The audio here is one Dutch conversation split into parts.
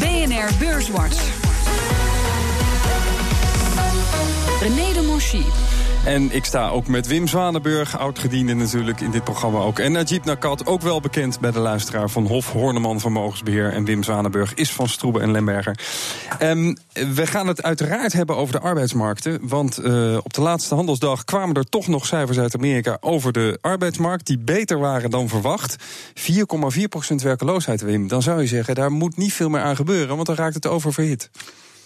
BNR Beurswatch. René de Monchy. En ik sta ook met Wim Zwanenburg, oud-gediende natuurlijk in dit programma ook. En Najib Nakat, ook wel bekend bij de luisteraar van Hof Horneman Vermogensbeheer. En Wim Zwanenburg is van Stroebe en Lemberger. Um, we gaan het uiteraard hebben over de arbeidsmarkten. Want uh, op de laatste handelsdag kwamen er toch nog cijfers uit Amerika over de arbeidsmarkt. die beter waren dan verwacht. 4,4% werkeloosheid, Wim. Dan zou je zeggen, daar moet niet veel meer aan gebeuren, want dan raakt het oververhit.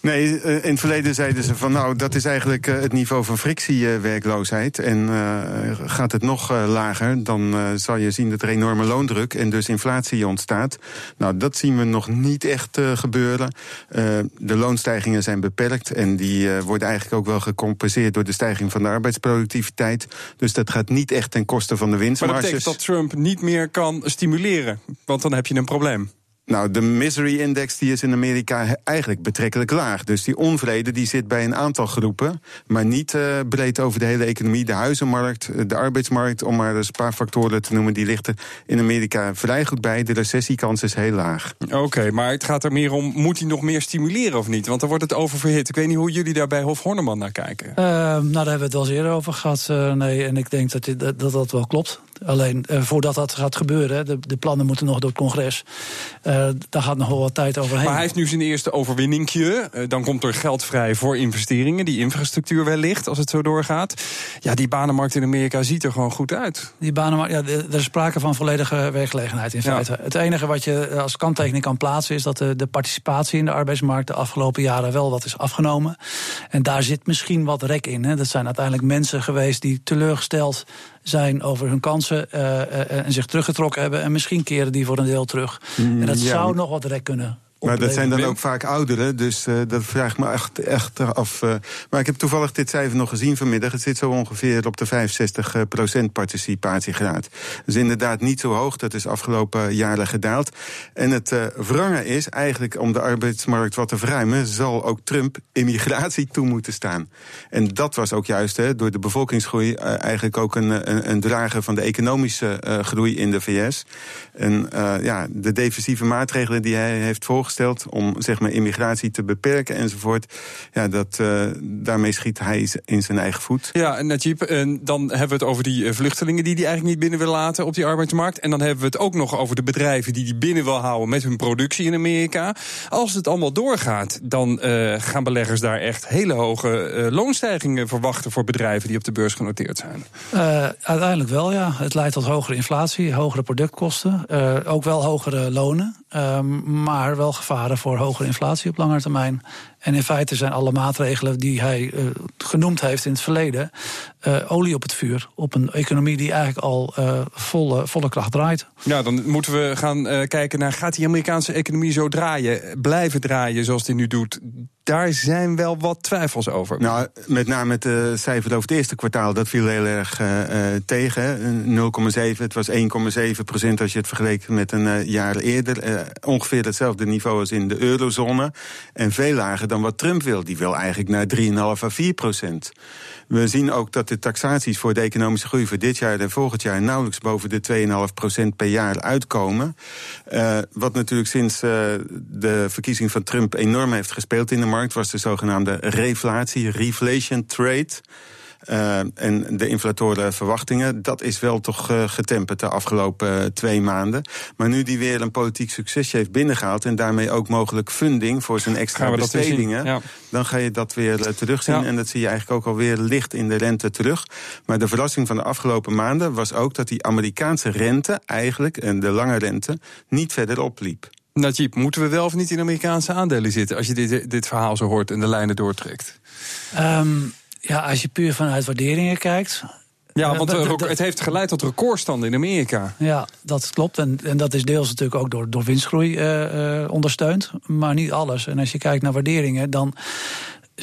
Nee, eh, in het verleden zeiden ze van nou, dat is eigenlijk eh, het niveau van frictiewerkloosheid. En uh, gaat het nog lager, dan zal je zien dat er enorme loondruk en dus inflatie ontstaat. Nou, dat zien we nog niet echt gebeuren. de loonstijgingen zijn beperkt en die worden eigenlijk ook wel gecompenseerd door de stijging van de arbeidsproductiviteit. Dus dat gaat niet echt ten koste van de winstmarges. Maar dat betekent dat Trump niet meer kan stimuleren, want dan heb je een probleem. Nou, de misery index die is in Amerika eigenlijk betrekkelijk laag. Dus die onvrede die zit bij een aantal groepen, maar niet uh, breed over de hele economie. De huizenmarkt, eh, de arbeidsmarkt, om maar eens een paar factoren te noemen, die ligt in Amerika vrij goed bij. De recessiekans is heel laag. Oké, maar het gaat er meer om, moet hij nog meer stimuleren of niet? Want dan wordt het oververhit. Ik weet niet hoe jullie daar bij Hof Horneman naar kijken. Uh, nou, daar hebben we het wel eens eerder over gehad. Uh, nee, en ik denk dat, dat dat, dat wel klopt. Alleen uh, voordat dat gaat gebeuren, de, de, plannen moeten nog door het congres. Uh, daar gaat nog wel wat tijd overheen. Maar hij heeft nu zijn eerste overwinningje. Uh, dan komt er geld vrij voor investeringen. Die infrastructuur wellicht, als het zo doorgaat. Ja, die banenmarkt in Amerika ziet er gewoon goed uit. Die banenmarkt, ja, er is sprake van volledige werkgelegenheid in feite. Het enige wat je als kanttekening kan plaatsen is dat de, de participatie in de arbeidsmarkt de afgelopen jaren wel wat is afgenomen. En daar zit misschien wat rek in. Hè. Dat zijn uiteindelijk mensen geweest die teleurgesteld zijn over hun kansen uh, en zich teruggetrokken hebben. En misschien keren die voor een deel terug. Mm, en dat zou nog wat rek kunnen maar dat zijn dan ook vaak ouderen, dus uh, dat vraag ik me echt, echt af. Uh, maar ik heb toevallig dit cijfer nog gezien vanmiddag. Het zit zo ongeveer op de 65% participatiegraad. Dus inderdaad niet zo hoog, dat is afgelopen jaren gedaald. En het uh, wrange is eigenlijk om de arbeidsmarkt wat te verruimen... zal ook Trump immigratie toe moeten staan. En dat was ook juist hè, door de bevolkingsgroei... eigenlijk ook een, een, een, drager van de economische groei in de VS. En ja, de defensieve maatregelen die hij heeft voorgesteld om zeg maar, immigratie te beperken enzovoort. Ja, dat, uh, daarmee schiet hij in zijn eigen voet. Ja, en Najib, en dan hebben we het over die eh, vluchtelingen die hij eigenlijk niet binnen wil laten op die arbeidsmarkt. En dan hebben we het ook nog over de bedrijven die hij binnen wil houden met hun productie in Amerika. Als het allemaal doorgaat, dan uh, gaan beleggers daar echt hele hoge uh, loonstijgingen verwachten voor bedrijven die op de beurs genoteerd zijn. Uh, uiteindelijk wel, ja. Het leidt tot hogere inflatie, hogere productkosten, ook wel hogere lonen. Um, maar wel gevaren voor hogere inflatie op lange termijn. En in feite zijn alle maatregelen die hij uh, genoemd heeft in het verleden uh, olie op het vuur. Op een economie die eigenlijk al uh, volle, volle kracht draait. Ja, dan moeten we gaan kijken naar: gaat die Amerikaanse economie zo draaien, blijven draaien zoals die nu doet? Daar zijn wel wat twijfels over. Nou, met name het cijfer over het eerste kwartaal, dat viel heel erg tegen. 0,7, het was 1,7 procent als je het vergeleek met een jaar eerder. ongeveer hetzelfde niveau als in de eurozone. En veel lager dan wat Trump wil. Die wil eigenlijk naar 3,5 à 4 procent. We zien ook dat de taxaties voor de economische groei voor dit jaar en volgend jaar nauwelijks boven de 2,5 procent per jaar uitkomen. Uh, wat natuurlijk sinds uh, de verkiezing van Trump enorm heeft gespeeld in de markt, was de zogenaamde reflatie, reflation trade. Uh, en de inflatoren verwachtingen, dat is wel toch uh, getemperd de afgelopen uh, twee maanden. Maar nu die weer een politiek succesje heeft binnengehaald... en daarmee ook mogelijk funding voor zijn extra bestedingen... Ja. dan ga je dat weer terugzien. Ja. En dat zie je eigenlijk ook alweer licht in de rente terug. Maar de verrassing van de afgelopen maanden was ook... dat die Amerikaanse rente eigenlijk, en de lange rente, niet verder opliep. Najib, moeten we wel of niet in Amerikaanse aandelen zitten... als je dit, dit verhaal zo hoort en de lijnen doortrekt? Um, ja, als je puur vanuit waarderingen kijkt. Ja, want het heeft geleid tot recordstanden in Amerika. Ja, dat klopt. En, en dat is deels natuurlijk ook door, door winstgroei uh, ondersteund. Maar niet alles. En als je kijkt naar waarderingen, dan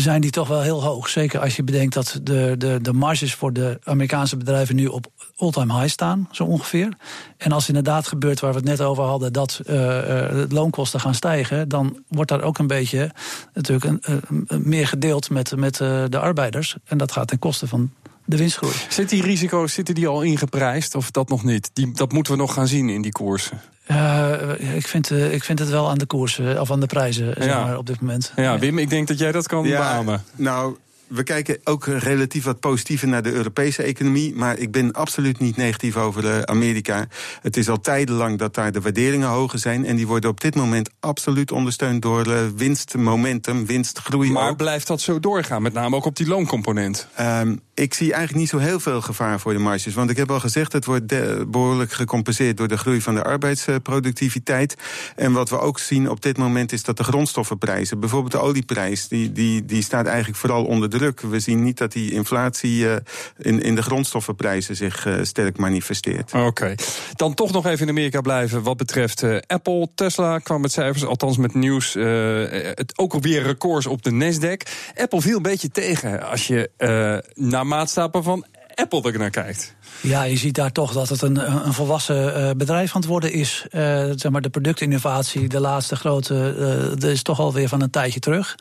zijn die toch wel heel hoog. Zeker als je bedenkt dat de, de, de marges voor de Amerikaanse bedrijven nu op all-time high staan, zo ongeveer. En als inderdaad gebeurt waar we het net over hadden, dat de loonkosten gaan stijgen, dan wordt daar ook een beetje natuurlijk een, meer gedeeld met, met de arbeiders. En dat gaat ten koste van de winstgroei. Zitten die risico's zitten die al ingeprijsd of dat nog niet? Die, dat moeten we nog gaan zien in die koersen. Uh, ik, vind, uh, ik vind het wel aan de koersen of aan de prijzen zeg maar, op dit moment. Ja, Wim, ik denk dat jij dat kan ja, beamen. Nou, we kijken ook relatief wat positiever naar de Europese economie. Maar ik ben absoluut niet negatief over Amerika. Het is al tijdenlang dat daar de waarderingen hoger zijn. En die worden op dit moment absoluut ondersteund door uh, winstmomentum, winstgroei. Maar ook. blijft dat zo doorgaan? Met name ook op die looncomponent? Um, ik zie eigenlijk niet zo heel veel gevaar voor de marges. Want ik heb al gezegd, het wordt behoorlijk gecompenseerd door de groei van de arbeidsproductiviteit. En wat we ook zien op dit moment is dat de grondstoffenprijzen, bijvoorbeeld de olieprijs, die, die, die staat eigenlijk vooral onder druk. We zien niet dat die inflatie uh, in, in de grondstoffenprijzen zich uh, sterk manifesteert. Oké. Okay. Dan toch nog even in Amerika blijven wat betreft uh, Apple. Tesla kwam met cijfers, althans met nieuws. het ook alweer records op de Nasdaq. Apple viel een beetje tegen als je naar maatstappen van Apple er naar kijkt. Ja, je ziet daar toch dat het een, een volwassen uh, bedrijf aan het worden is. Uh, zeg maar de productinnovatie, de laatste grote, uh, dat is toch alweer van een tijdje terug.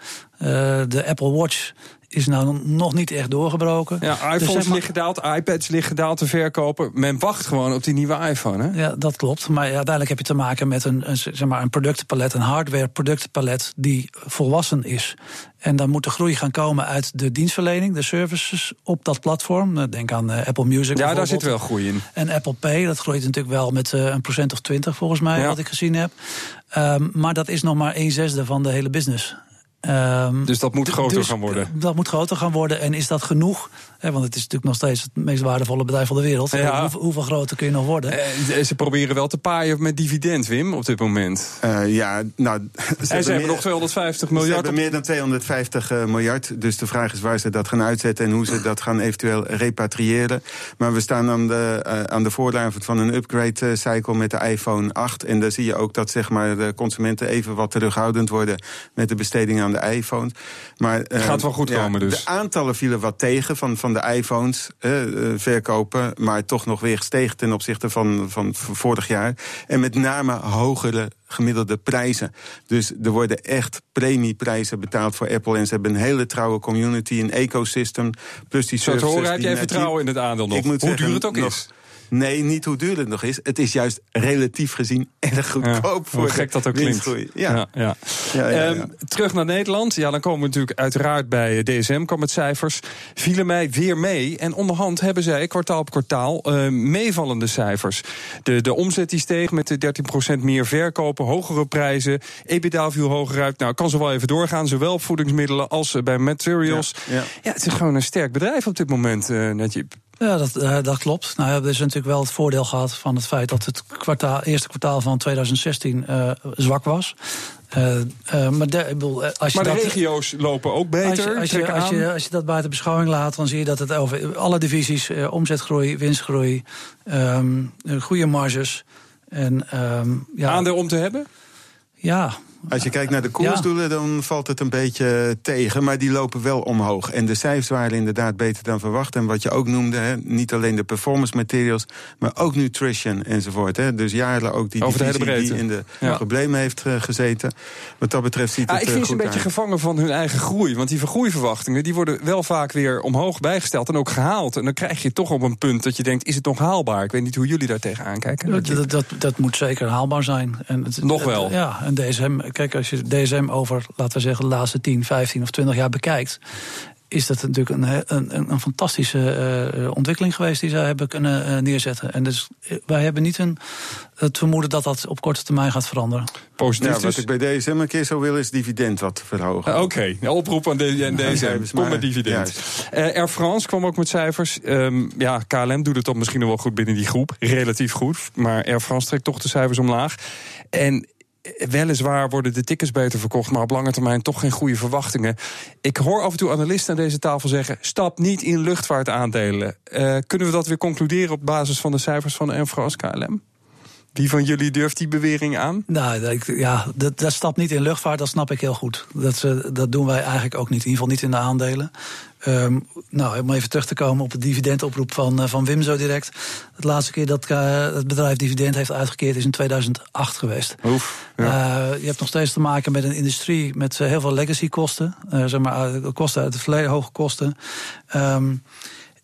de Apple Watch is nou nog niet echt doorgebroken. Ja, iPhones dus zeg maar, liggen gedaald, iPads liggen gedaald te verkopen. Men wacht gewoon op die nieuwe iPhone, hè? Ja, dat klopt. Maar uiteindelijk heb je te maken met een, een, zeg maar een productenpalet, een hardware productenpalet die volwassen is. En dan moet de groei gaan komen uit de dienstverlening, de services op dat platform. Denk aan uh, Apple Music. Ja, daar zit wel groei in. En Apple Pay, dat groeit natuurlijk wel met uh, een procent of twintig volgens mij, ja. wat ik gezien heb. Um, maar dat is nog maar een zesde van de hele business. Um, dus dat moet groter dus gaan worden? Dat moet groter gaan worden. En is dat genoeg? Want het is natuurlijk nog steeds het meest waardevolle bedrijf van de wereld. Ja. Hoeveel, hoeveel, groter kun je nog worden? Eh, ze proberen wel te paaien met dividend, Wim, op dit moment. Uh, ja, nou... Ze, en ze hebben nog 250 miljard. Ze hebben meer dan 250 uh, miljard. Dus de vraag is waar ze dat gaan uitzetten... en hoe ze dat gaan eventueel repatriëren. Maar we staan aan de, uh, aan de vooravond van een upgrade-cycle met de iPhone 8. En daar zie je ook dat zeg maar, de consumenten even wat terughoudend worden... met de besteding aan de iPhone. Maar, uh, Gaat wel goed ja, komen dus. De aantallen vielen wat tegen van, van de iPhones uh, verkopen. Maar toch nog weer gestegen ten opzichte van, van vorig jaar. En met name hogere gemiddelde prijzen. Dus er worden echt premieprijzen betaald voor Apple. En ze hebben een hele trouwe community, een ecosystem. Plus die Zo te horen heb jij vertrouwen in het aandeel nog. Hoe duur het ook nog, is. Nee, niet hoe duur het nog is. Het is juist relatief gezien erg goedkoop ja, voor hoe gek dat ook klinkt. Ja. Ja, ja. Um, terug naar Nederland. Ja, dan komen we natuurlijk uiteraard bij DSM, kwam met cijfers. Vielen mij weer mee. En onderhand hebben zij kwartaal op kwartaal uh, meevallende cijfers. De, de omzet die steeg met de 13% meer verkopen, hogere prijzen. EBITDA viel hoger uit. Nou, kan zo wel even doorgaan. Zowel op voedingsmiddelen als bij materials. Ja, ja. het is gewoon een sterk bedrijf op dit moment, uh, Najib. Ja, dat, uh, dat klopt. Nou, er is natuurlijk wel het voordeel gehad van het feit dat het kwartaal, eerste kwartaal van 2016 uh, zwak was. Uh, uh, maar de, bedoel, als je maar de dat, regio's lopen ook beter. Als je, als, je, als, je, als je dat buiten beschouwing laat, dan zie je dat het over alle divisies uh, omzetgroei, winstgroei, um, goede marges. En, um, ja, Aandeel om te hebben? Ja, als je kijkt naar de koersdoelen, ja. dan valt het een beetje tegen. Maar die lopen wel omhoog. En de cijfers waren inderdaad beter dan verwacht. En wat je ook noemde, hè, niet alleen de performance materials... maar ook nutrition enzovoort. Hè. Dus jaren ook die Over divisie die in de ja. problemen heeft uh, gezeten. Wat dat betreft ziet het ja, Ik vind uh, ze een beetje uit. gevangen van hun eigen groei. Want die vergroeiverwachtingen die worden wel vaak weer omhoog bijgesteld... en ook gehaald. En dan krijg je toch op een punt dat je denkt... is het nog haalbaar? Ik weet niet hoe jullie daar tegenaan kijken. Dat, dat, dat, dat moet zeker haalbaar zijn. En het, nog wel? Ja, en DSM... Kijk, als je DSM over, laten we zeggen, de laatste 10, 15 of 20 jaar bekijkt is dat natuurlijk een, een, een fantastische uh, ontwikkeling geweest die zij hebben kunnen uh, neerzetten. En dus wij hebben niet een, het vermoeden dat dat op korte termijn gaat veranderen. Positief. Ja, wat dus. ik bij DSM een keer zo wil is dividend wat verhogen. Uh, Oké, okay. oproep aan DSM. Ja, Kom met dividend. Air France kwam ook met cijfers. Um, ja, KLM doet het dan misschien nog wel goed binnen die groep. Relatief goed. Maar Air France trekt toch de cijfers omlaag. En weliswaar worden de tickets beter verkocht, maar op lange termijn toch geen goede verwachtingen. Ik hoor af en toe analisten aan deze tafel zeggen: stap niet in luchtvaartaandelen. Uh, kunnen we dat weer concluderen op basis van de cijfers van Air France KLM? Wie van jullie durft die bewering aan? Nou, ik, ja, dat, dat stapt niet in luchtvaart, dat snap ik heel goed. Dat, uh, dat doen wij eigenlijk ook niet, in ieder geval niet in de aandelen. Um, nou, om even terug te komen op het dividendoproep van, uh, van Wim zo direct. De laatste keer dat uh, het bedrijf dividend heeft uitgekeerd is in 2008 geweest. Oef, ja. uh, je hebt nog steeds te maken met een industrie met heel veel legacy kosten. zeg maar, kosten uit het verleden, hoge kosten. Um,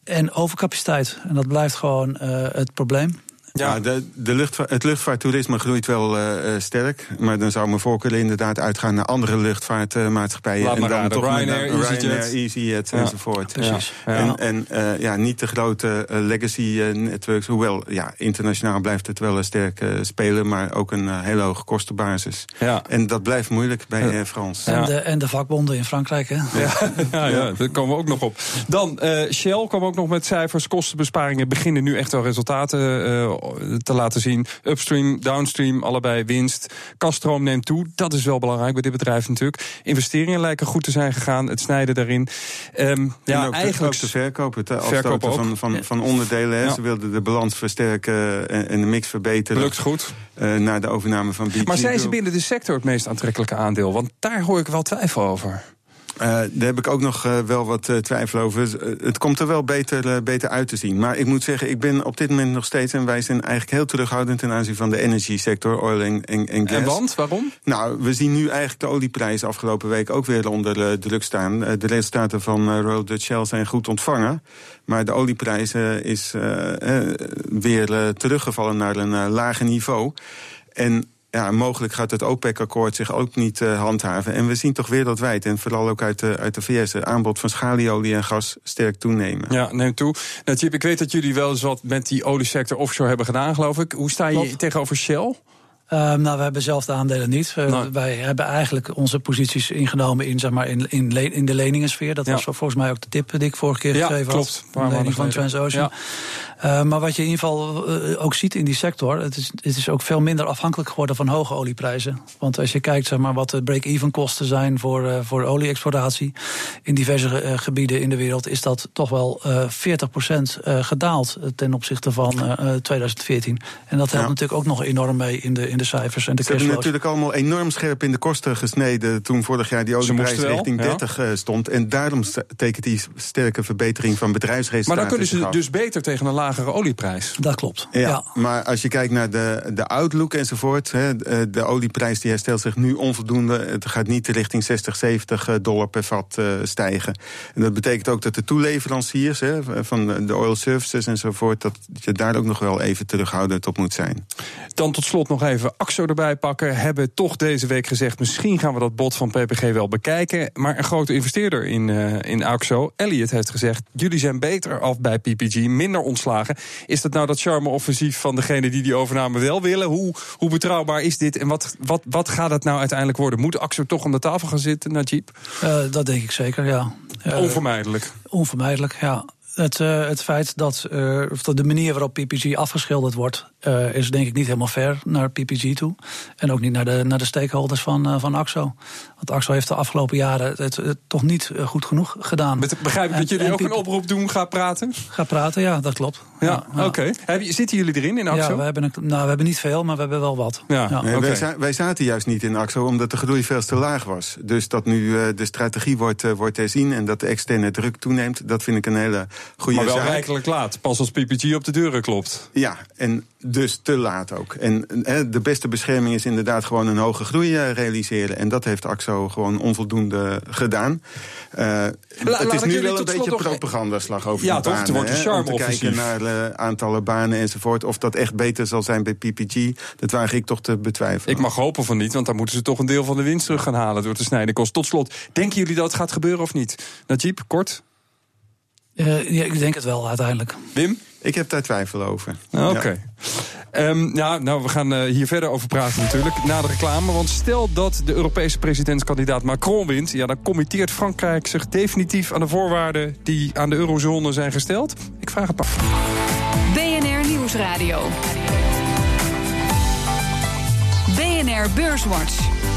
en overcapaciteit. En dat blijft gewoon het probleem. Ja, de, de luchtvaart, het luchtvaarttoerisme groeit wel uh, sterk. Maar dan zou mijn voorkeur inderdaad uitgaan naar andere luchtvaartmaatschappijen. Laat en dan toch Ryanair, EasyJet, EasyJet ja. enzovoort. Precies. Ja. En, en uh, ja, niet de grote uh, legacy networks. Hoewel, ja, internationaal blijft het wel een sterk spelen. Maar ook een hele hoge kostenbasis. Ja. En dat blijft moeilijk bij Air France. En, de, en de vakbonden in Frankrijk, hè? Ja, ja, ja, daar komen we ook nog op. Dan, Shell kwam ook nog met cijfers. Kostenbesparingen beginnen nu echt wel resultaten te laten zien. Upstream, downstream, allebei winst. Kaststroom neemt toe. Dat is wel belangrijk bij dit bedrijf natuurlijk. Investeringen lijken goed te zijn gegaan. Het snijden daarin. Um, ja, ook eigenlijk. De, verkoop, het afstoten van, van, van onderdelen. Ja. Ze wilden de balans versterken en de mix verbeteren. Lukt goed. Uh, naar de overname van BG. Maar zijn ze binnen de sector het meest aantrekkelijke aandeel? Want daar hoor ik wel twijfel over. Uh, daar heb ik ook nog uh, wel wat uh, twijfel over. het komt er wel beter, beter uit te zien. Maar ik moet zeggen, ik ben op dit moment nog steeds... en wij zijn eigenlijk heel terughoudend ten aanzien van de energy sector, oil en, en, en gas. En want? Waarom? Nou, we zien nu eigenlijk de olieprijs afgelopen week ook weer onder druk staan. de resultaten van Royal Dutch Shell zijn goed ontvangen. Maar de olieprijs is weer teruggevallen naar een lager niveau. En ja, mogelijk gaat het OPEC-akkoord zich ook niet uh, handhaven. En we zien toch wereldwijd, en vooral ook uit de, uit de VS... het aanbod van schalieolie en gas sterk toenemen. Ja, neemt toe. Nou, Chip, ik weet dat jullie wel eens wat met die oliesector offshore hebben gedaan, geloof ik. Hoe sta je tegenover Shell? Um, nou, we hebben zelf de aandelen niet. Wij hebben eigenlijk onze posities ingenomen in, zeg maar, in, in, le in de leningssfeer. Dat ja. was volgens mij ook de tip die ik vorige keer ja, gegeven klopt. had. De lening van Transocean. Ja. Uh, maar wat je in ieder geval uh, ook ziet in die sector... Het is, het is ook veel minder afhankelijk geworden van hoge olieprijzen. Want als je kijkt zeg maar, wat de break-even kosten zijn voor, uh, voor olie-exploratie... in diverse gebieden in de wereld is dat toch wel 40% gedaald... ten opzichte van 2014. En dat helpt natuurlijk ook nog enorm mee in de, in de cijfers en de Ze hebben natuurlijk allemaal enorm scherp in de kosten gesneden... toen vorig jaar die olieprijs richting 30 ja. stond. En daarom tekent die sterke verbetering van bedrijfsresultaten. Maar dan kunnen ze dus beter tegen een lagere olieprijs. Dat klopt. Ja, ja, maar als je kijkt naar de, de outlook enzovoort... Hè, de olieprijs die herstelt zich nu onvoldoende. Het gaat niet richting 60, 70 dollar per vat uh, stijgen. En dat betekent ook dat de toeleveranciers hè, van de oil services enzovoort... dat je daar ook nog wel even terughoudend op moet zijn. Dan tot slot nog even AXO erbij pakken. Hebben toch deze week gezegd... misschien gaan we dat bod van PPG wel bekijken. Maar een grote investeerder in, uh, in AXO, Elliot, heeft gezegd... jullie zijn beter af bij PPG, minder ontslagen. Is dat nou dat charme-offensief van degene die die overname wel willen? Hoe, hoe betrouwbaar is dit en wat, wat, wat gaat het nou uiteindelijk worden? Moet AXO toch aan de tafel gaan zitten, Najib? Uh, dat denk ik zeker, ja. Uh, onvermijdelijk? Onvermijdelijk, ja. Het, uh, het feit dat uh, de manier waarop PPG afgeschilderd wordt, uh, is denk ik niet helemaal fair naar PPG toe. En ook niet naar de, naar de stakeholders van, van AXO. Want AXO heeft de afgelopen jaren het, het toch niet goed genoeg gedaan. Begrijp ik dat jullie ook een oproep doen, ga praten? Ga praten, ja, dat klopt. Ja, ja oké. Okay. Zitten jullie erin in AXO? Ja, we hebben, een, nou, we hebben niet veel, maar we hebben wel wat. Ja, ja. Nee, okay. wij, wij, zaten juist niet in AXO omdat de groei veel te laag was. Dus dat nu de strategie wordt, wordt herzien en dat de externe druk toeneemt, dat vind ik een hele goede maar wel zaak. rijkelijk laat, pas als PPG op de deuren klopt. Ja, en dus te laat ook. En de beste bescherming is inderdaad gewoon een hoge groei uh, realiseren. En dat heeft AXO gewoon onvoldoende gedaan. Uh, La, het is nu wel een beetje propagandaslag over ja, de toch, banen. wordt een charme om te kijken naar uh, aantallen banen enzovoort. Of dat echt beter zal zijn bij PPG, dat waag ik toch te betwijfelen. Ik mag hopen van niet, want dan moeten ze toch een deel van de winst terug gaan halen door te snijden kost. Tot slot, denken jullie dat het gaat gebeuren of niet? Najib, kort? Uh, ja, ik denk het wel uiteindelijk. Wim? Ik heb daar twijfel over. Oké. Okay. Ja. Um, ja, nou, we gaan uh, hier verder over praten natuurlijk, na de reclame. Want stel dat de Europese presidentskandidaat Macron wint... ja, dan committeert Frankrijk zich definitief aan de voorwaarden... die aan de eurozone zijn gesteld. Ik vraag het maar. BNR Nieuwsradio. BNR Beurswatch.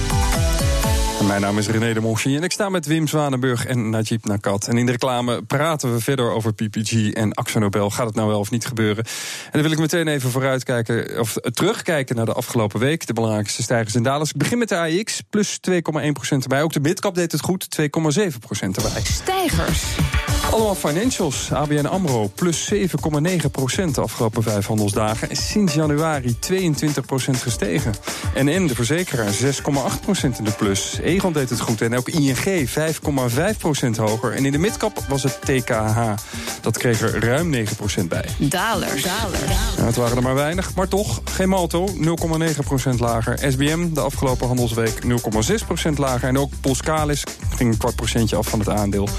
Mijn naam is René de Monchy en ik sta met Wim Zwanenburg en Najib Nakat. En in de reclame praten we verder over PPG en Axo Nobel. Gaat het nou wel of niet gebeuren? En dan wil ik meteen even vooruitkijken, of terugkijken naar de afgelopen week. De belangrijkste stijgers en dalers. Ik begin met de AX, plus 2,1% erbij. Ook de midcap deed het goed, 2,7% erbij. Stijgers. Allemaal financials. ABN AMRO plus 7,9% de afgelopen vijf handelsdagen. En sinds januari 22% gestegen. En N, de verzekeraar, 6,8% in de plus. Egon deed het goed en ook ING 5,5% hoger. En in de midcap was het TKH. Dat kreeg er ruim 9% bij. Dalers. Ja, het waren er maar weinig, maar toch. Geen Malto, 0,9% lager. SBM de afgelopen handelsweek 0,6% lager. En ook Polskalis ging een kwart procentje af van het aandeel.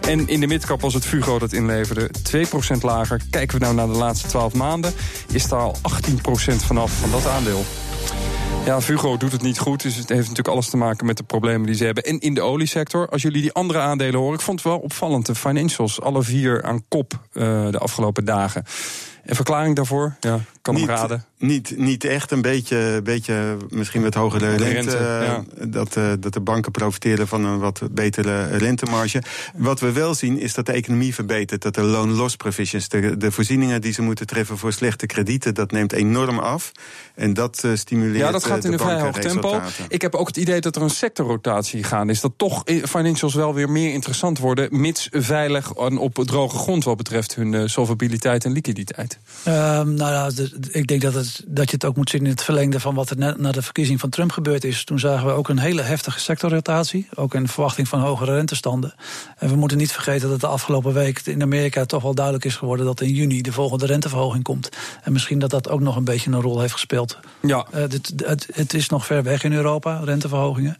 En in de midcap was het Fugo dat inleverde 2% lager. Kijken we nou naar de laatste 12 maanden, is daar al 18% vanaf van dat aandeel. Ja, Fugo doet het niet goed. Dus het heeft natuurlijk alles te maken met de problemen die ze hebben. En in de oliesector, als jullie die andere aandelen horen... ik vond het wel opvallend, de financials, alle vier aan kop uh, de afgelopen dagen. Een verklaring daarvoor? Ja, kan niet. Niet, niet echt. Een beetje, beetje misschien wat hogere rente. rente ja. dat, uh, dat de banken profiteren van een wat betere rentemarge. Wat we wel zien is dat de economie verbetert. Dat de loan loss provisions, de, de voorzieningen die ze moeten treffen voor slechte kredieten, dat neemt enorm af. En dat uh, stimuleert. Ja, dat gaat in een vrij hoog tempo. Ik heb ook het idee dat er een sectorrotatie gaat. Is dat toch financials wel weer meer interessant worden, mits veilig en op droge grond wat betreft hun solvabiliteit en liquiditeit. Um, nou ja, de, ik denk dat, het, dat je het ook moet zien in het verlengde van wat er net na de verkiezing van Trump gebeurd is. Toen zagen we ook een hele heftige sectorrotatie. Ook in verwachting van hogere rentestanden. En we moeten niet vergeten dat de afgelopen week in Amerika toch wel duidelijk is geworden dat in juni de volgende renteverhoging komt. En misschien dat dat ook nog een beetje een rol heeft gespeeld. Ja. Uh, het, het, het is nog ver weg in Europa, renteverhogingen.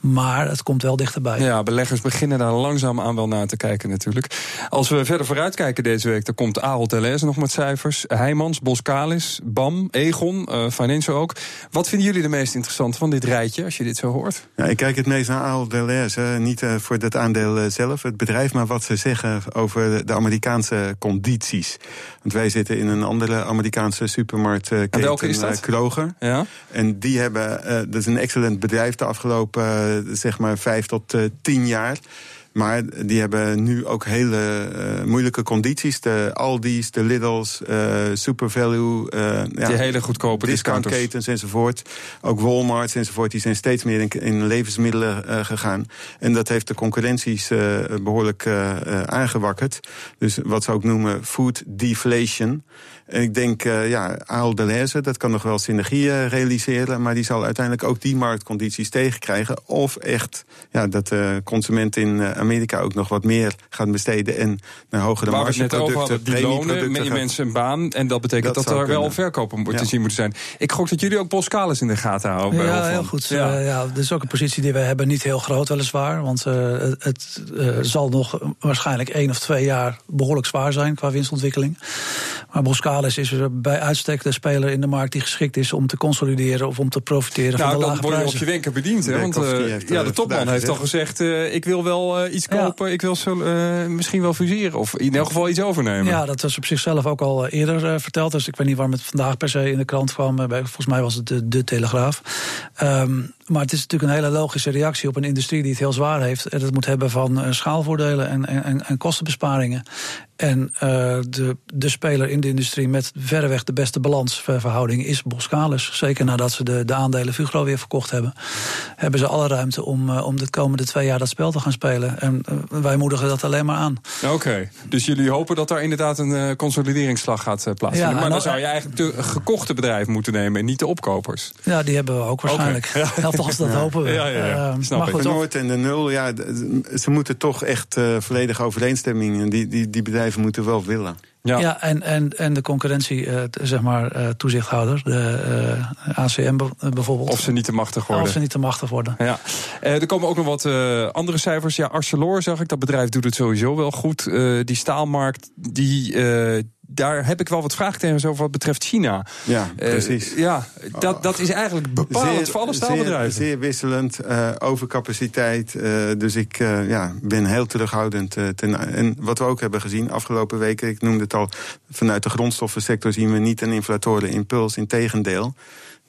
Maar het komt wel dichterbij. Ja, beleggers beginnen daar langzaam aan wel naar te kijken natuurlijk. Als we verder vooruit kijken deze week, dan komt Ahold Delhaize nog met cijfers. Heijmans, Boskalis, BAM, Egon, uh, Financial ook. Wat vinden jullie de meest interessant van dit rijtje, als je dit zo hoort? Ja, ik kijk het meest naar Ahold Delhaize. Niet uh, voor dat aandeel uh, zelf, het bedrijf, maar wat ze zeggen over de Amerikaanse condities. Want wij zitten in een andere Amerikaanse supermarktketen. En welke is dat? Kroger. Ja? En die hebben, dat is een excellent bedrijf de afgelopen zeg maar vijf tot uh, tien jaar. Maar die hebben nu ook hele uh, moeilijke condities. De Aldi's, de Lidl's, uh, Super Value. Uh, die ja, hele goedkope discountketens enzovoort. Ook Walmart enzovoort. Die zijn steeds meer in, in levensmiddelen gegaan. En dat heeft de concurrenties behoorlijk aangewakkerd. Dus wat ze ook noemen food deflation. En ik denk, ja, Aal Delhaize, dat kan nog wel synergieën realiseren. Maar die zal uiteindelijk ook die marktcondities tegenkrijgen. Of echt ja, dat de consument in Amerika ook nog wat meer gaat besteden. En naar hogere margeproducten, die lonen met mensen een baan. En dat betekent dat, dat er wel verkopen ja. te zien moeten zijn. Ik gok dat jullie ook Boskalis in de gaten houden. Ja, heel goed. Ja. Uh, ja, dat is ook een positie die we hebben. Niet heel groot weliswaar. Want uh, het uh, zal nog waarschijnlijk één of twee jaar behoorlijk zwaar zijn qua winstontwikkeling. Maar Boskalis is er bij uitstek de speler in de markt die geschikt is om te consolideren of om te profiteren nou, van de lage prijzen. Dan word je op je wenken bediend. Hè? Want uh, ja, de topman heeft al gezegd, uh, ik wil wel uh, iets kopen, ja. ik wil zo, misschien wel fuseren. Of in elk geval iets overnemen. Ja, dat was op zichzelf ook al eerder verteld. Dus ik weet niet waarom het vandaag per se in de krant kwam. volgens mij was het de, de Telegraaf. Um, maar het is natuurlijk een hele logische reactie op een industrie die het heel zwaar heeft. En het moet hebben van schaalvoordelen en, en, en kostenbesparingen. En uh, de, de speler in de industrie met verreweg de beste balansverhouding is Boskalis. Zeker nadat ze de, de aandelen Fugro weer verkocht hebben. Hebben ze alle ruimte om, uh, om de komende twee jaar dat spel te gaan spelen. En uh, wij moedigen dat alleen maar aan. Oké, okay. dus jullie hopen dat daar inderdaad een consolideringsslag gaat plaatsvinden. Ja, maar dan zou je eigenlijk de gekochte bedrijf moeten nemen en niet de opkopers. Ja, die hebben we ook waarschijnlijk. Okay. Althans, dat ja. hopen we. Ja, ja, ja. Snap maar goed, de Noord en de Nul, ja, ze moeten toch echt volledige overeenstemming. Die, die, die bedrijven moeten wel willen. Ja, ja en, en, en de concurrentie, uh, zeg maar, uh, toezichthouder, de uh, ACM bijvoorbeeld. Of ze niet te machtig worden. Of ze niet te machtig worden. Ja. er komen ook nog wat andere cijfers. Ja, Arcelor zag ik, dat bedrijf doet het sowieso wel goed. die staalmarkt, die daar heb ik wel wat vraagtekens over wat betreft China. Ja, precies. Uh, ja, dat, dat is eigenlijk bepalend zeer, voor alle staalbedrijven. Zeer, zeer wisselend, uh, overcapaciteit. Uh, dus ik ja, ben heel terughoudend. ten, en wat we ook hebben gezien afgelopen weken, ik noemde het al, vanuit de grondstoffensector zien we niet een inflatoren impuls. Integendeel.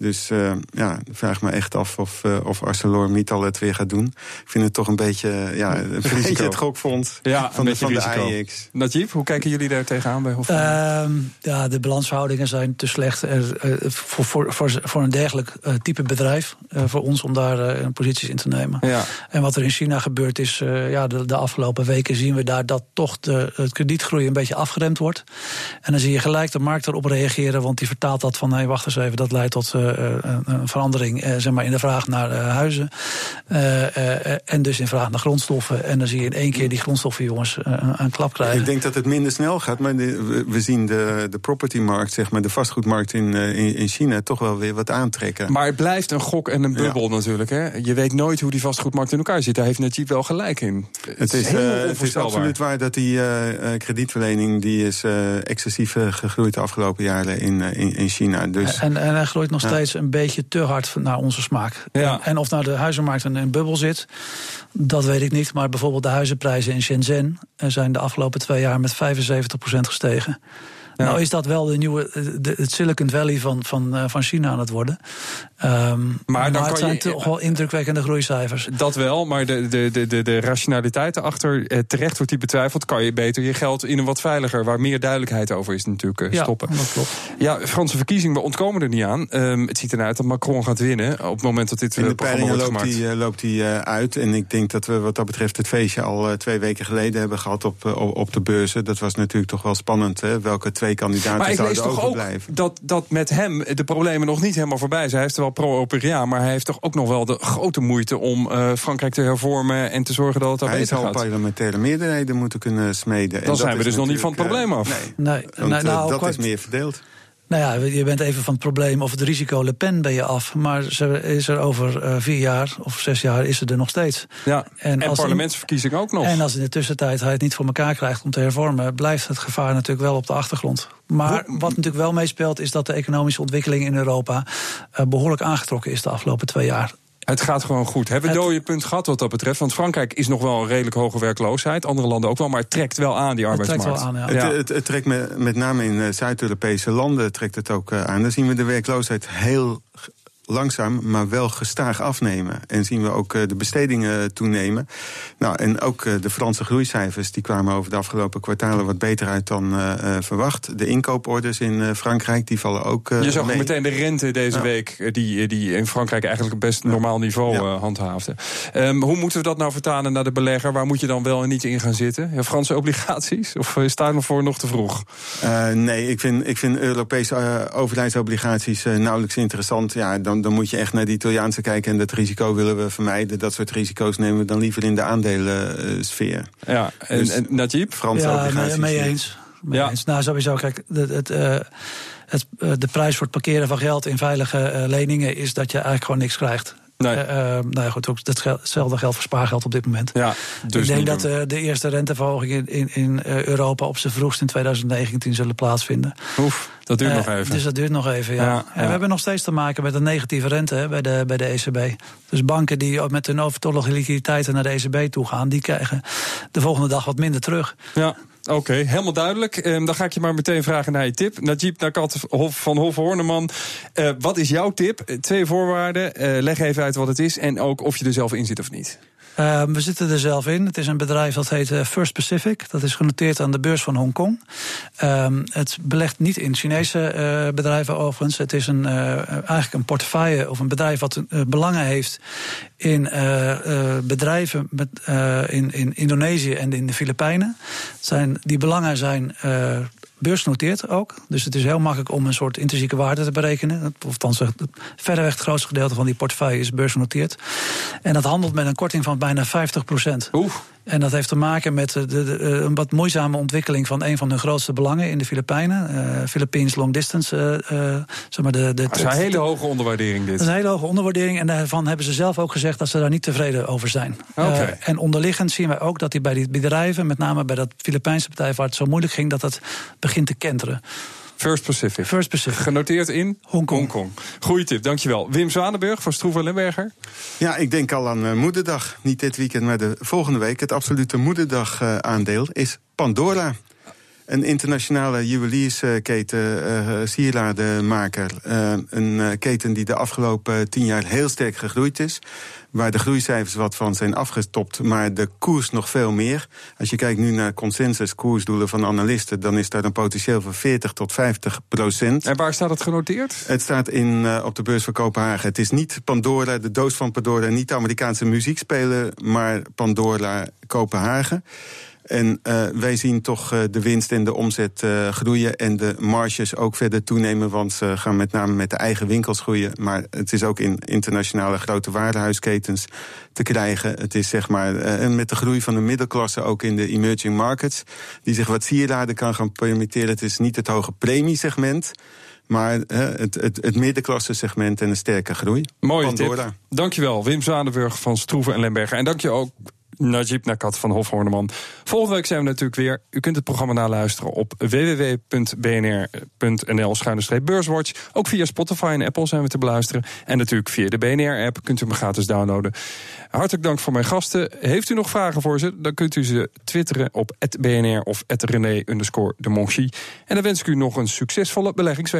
Dus uh, ja, vraag me echt af of, uh, of ArcelorMittal het weer gaat doen. Ik vind het toch een beetje, ja, een beetje het gokfonds ja, van, de, van de. Najib, hoe kijken jullie daar tegenaan bij Hofman? Uh, ja, de balansverhoudingen zijn te slecht er, voor, voor, voor, voor een dergelijk type bedrijf. voor ons om daar posities in te nemen. Ja. En wat er in China gebeurt is, ja, de, de, afgelopen weken zien we daar dat toch de, het kredietgroei een beetje afgeremd wordt. En dan zie je gelijk de markt erop reageren, want die vertaalt dat van, hé, hey, wacht eens even, dat leidt tot een verandering zeg maar in de vraag naar huizen. en dus in vraag naar grondstoffen. En dan zie je in één keer die grondstoffen, jongens, een, klap krijgen. Ik denk dat het minder snel gaat, maar we, zien de, de propertymarkt, zeg maar, de vastgoedmarkt in, in, in, China toch wel weer wat aantrekken. Maar het blijft een gok en een bubbel natuurlijk. Hè? Je weet nooit hoe die vastgoedmarkt in elkaar zit. Daar heeft Najib wel gelijk in. Het, is, het is absoluut waar dat die kredietverlening die is excessief gegroeid de afgelopen jaren in, in, in China. Dus, en, en hij groeit nog steeds een beetje te hard naar onze smaak. Ja. En, of nou de huizenmarkt in een bubbel zit, dat weet ik niet. Maar bijvoorbeeld de huizenprijzen in Shenzhen zijn de afgelopen twee jaar met 75% gestegen. Nou is dat wel de nieuwe, de, het Silicon Valley van, van, uh, van China aan het worden. Um, maar, dan het zijn je, toch wel indrukwekkende groeicijfers. Dat wel, maar de, de, de, de, rationaliteit erachter, eh, terecht wordt die betwijfeld, kan je beter je geld in een wat veiliger, waar meer duidelijkheid over is, natuurlijk stoppen. Ja, dat klopt. Ja, Franse verkiezingen, we ontkomen er niet aan. Um, het ziet eruit dat Macron gaat winnen op het moment dat dit in de programma loopt hij loopt hij uit. En ik denk dat we wat dat betreft het feestje al twee weken geleden hebben gehad op, op, op de beurzen. Dat was natuurlijk toch wel spannend, hè? welke twee kandidaten maar ik lees toch ook dat, dat met hem de problemen nog niet helemaal voorbij zijn. Hij is er wel pro-Europea, maar hij heeft toch ook nog wel de grote moeite om uh, Frankrijk te hervormen en te zorgen dat het er beter gaat. Hij zal parlementaire meerderheden moeten kunnen smeden. Dan zijn we dus nog niet van het probleem af. Nee, nee, nee nou, eh, dat is meer verdeeld. Nou ja, je bent even van het probleem of het risico Le Pen ben je af. Maar ze is er over uh, vier jaar of zes jaar is ze er nog steeds. Ja, en, en parlementsverkiezing ook nog. En als in de tussentijd hij het niet voor elkaar krijgt om te hervormen... blijft het gevaar natuurlijk wel op de achtergrond. Maar wat natuurlijk wel meespeelt is dat de economische ontwikkeling in Europa... Uh, behoorlijk aangetrokken is de afgelopen twee jaar. Het gaat gewoon goed. Hebben we dode punt gehad wat dat betreft? Want Frankrijk is nog wel een redelijk hoge werkloosheid. Andere landen ook wel, maar het trekt wel aan, die arbeidsmarkt. Het trekt wel aan, ja. Het, het, het, trekt met, met name in eh, Zuid-Europese landen trekt het ook eh, aan. Dan zien we de werkloosheid heel langzaam, maar wel gestaag afnemen. En zien we ook eh, de bestedingen toenemen. Nou, en ook eh, de Franse groeicijfers die kwamen over de afgelopen kwartalen wat beter uit dan uh, verwacht. De inkooporders in Frankrijk die vallen ook. Je zag meteen de rente deze week, die, die in Frankrijk eigenlijk een best normaal niveau ja. handhaafde. Um, hoe moeten we dat nou vertalen naar de belegger? Waar moet je dan wel en niet in gaan zitten? Ja, Franse obligaties? Of is daar nog voor nog te vroeg? nee, ik vind, ik vind Europese overheidsobligaties nauwelijks interessant. Ja, dan dan, moet je echt naar de Italiaanse kijken. En dat risico willen we vermijden. Dat soort risico's nemen we dan liever in de aandelensfeer. Ja, en, dus, en Najib? Franse ja, obligaties. mee eens. Mee ja. eens. Nou, sowieso, kijk, het, het, uh, het, de prijs voor het parkeren van geld in veilige uh, leningen is dat je eigenlijk gewoon niks krijgt. Nee. Uh, nou ja, goed, ook hetzelfde geldt voor spaargeld op dit moment. Ja, dus Ik denk dat uh, de eerste renteverhogingen in, in, in Europa op zijn vroegst in 2019 zullen plaatsvinden. Oef, dat duurt uh, nog even. Dus dat duurt nog even, ja. ja en we hebben nog steeds te maken met een negatieve rente hè, bij, de, bij de ECB. Dus banken die met hun overtollige liquiditeiten naar de ECB toe gaan, die krijgen de volgende dag wat minder terug. Ja. Oké, helemaal duidelijk. Um, dan ga ik je maar meteen vragen naar je tip. Najib Nakat van Hof Horneman. Uh, wat is jouw tip? Twee voorwaarden. Uh, leg even uit wat het is en ook of je er zelf in zit of niet. Uh, we zitten er zelf in. Het is een bedrijf dat heet uh, First Pacific. Dat is genoteerd aan de beurs van Hongkong. Uh, het belegt niet in Chinese uh, bedrijven overigens. Het is een, eigenlijk een portefeuille of een bedrijf wat belangen heeft in bedrijven met, in, in Indonesië en in de Filipijnen. Zijn, die belangen zijn beursgenoteerd ook. Dus het is heel makkelijk om een soort intrinsieke waarde te berekenen. Of althans, verreweg het grootste gedeelte van die portefeuille is beursgenoteerd. En dat handelt met een korting van bijna 50 procent. En dat heeft te maken met de, de, eh, een wat moeizame ontwikkeling van een van hun grootste belangen in de Filipijnen. Uh, Philippines Long Distance. Uh, zeg maar de, de, dat is een hele hoge onderwaardering dit. Dat is een hele hoge onderwaardering. En daarvan hebben ze zelf ook gezegd dat ze daar niet tevreden over zijn. Okay. en onderliggend zien wij ook dat die bij die bedrijven, met name bij dat Filipijnse bedrijf waar het zo moeilijk ging, dat het begint te kenteren. First Pacific. First Pacific. Genoteerd in Hongkong. Hongkong. Goeie tip, dankjewel. Wim Zwanenburg van Stroeven Lemberger. Ja, ik denk al aan uh, Moederdag. Niet dit weekend, maar de volgende week. Het absolute Moederdag uh, aandeel is Pandora. Een internationale juweliersketen, uh, sieradenmaker. Uh, een keten die de afgelopen tien jaar heel sterk gegroeid is waar de groeicijfers wat van zijn afgestopt, maar de koers nog veel meer. Als je kijkt nu naar consensus koersdoelen van analisten, dan is daar een potentieel van 40 tot 50 procent. En waar staat het genoteerd? Het staat in, uh, op de beurs van Kopenhagen. Het is niet Pandora, de doos van Pandora, niet de Amerikaanse muziekspeler, maar Pandora Kopenhagen. En uh, wij zien toch uh, de winst en de omzet uh, groeien en de marges ook verder toenemen, want ze gaan met name met de eigen winkels groeien. Maar het is ook in internationale grote warenhuisketens te krijgen. Het is zeg maar en met de groei van de middelklasse ook in de emerging markets, die zich wat sieraden kan gaan permitteren. Het is niet het hoge premiesegment. Maar het, het, het middenklasse segment en een sterke groei. Pandora. tip. Dankjewel, Wim Zwanenburg van Stroeven en Lemberger. En dank je ook Najib Nakat van Hofhorneman. Volgende week zijn we natuurlijk weer. U kunt het programma naluisteren op www.bnr.nl-beurswatch. Ook via Spotify en Apple zijn we te beluisteren. En natuurlijk via de BNR-app kunt u me gratis downloaden. Hartelijk dank voor mijn gasten. Heeft u nog vragen voor ze? Dan kunt u ze twitteren op @bnr of @rené_de En dan wens ik u nog een succesvolle beleggingsweek.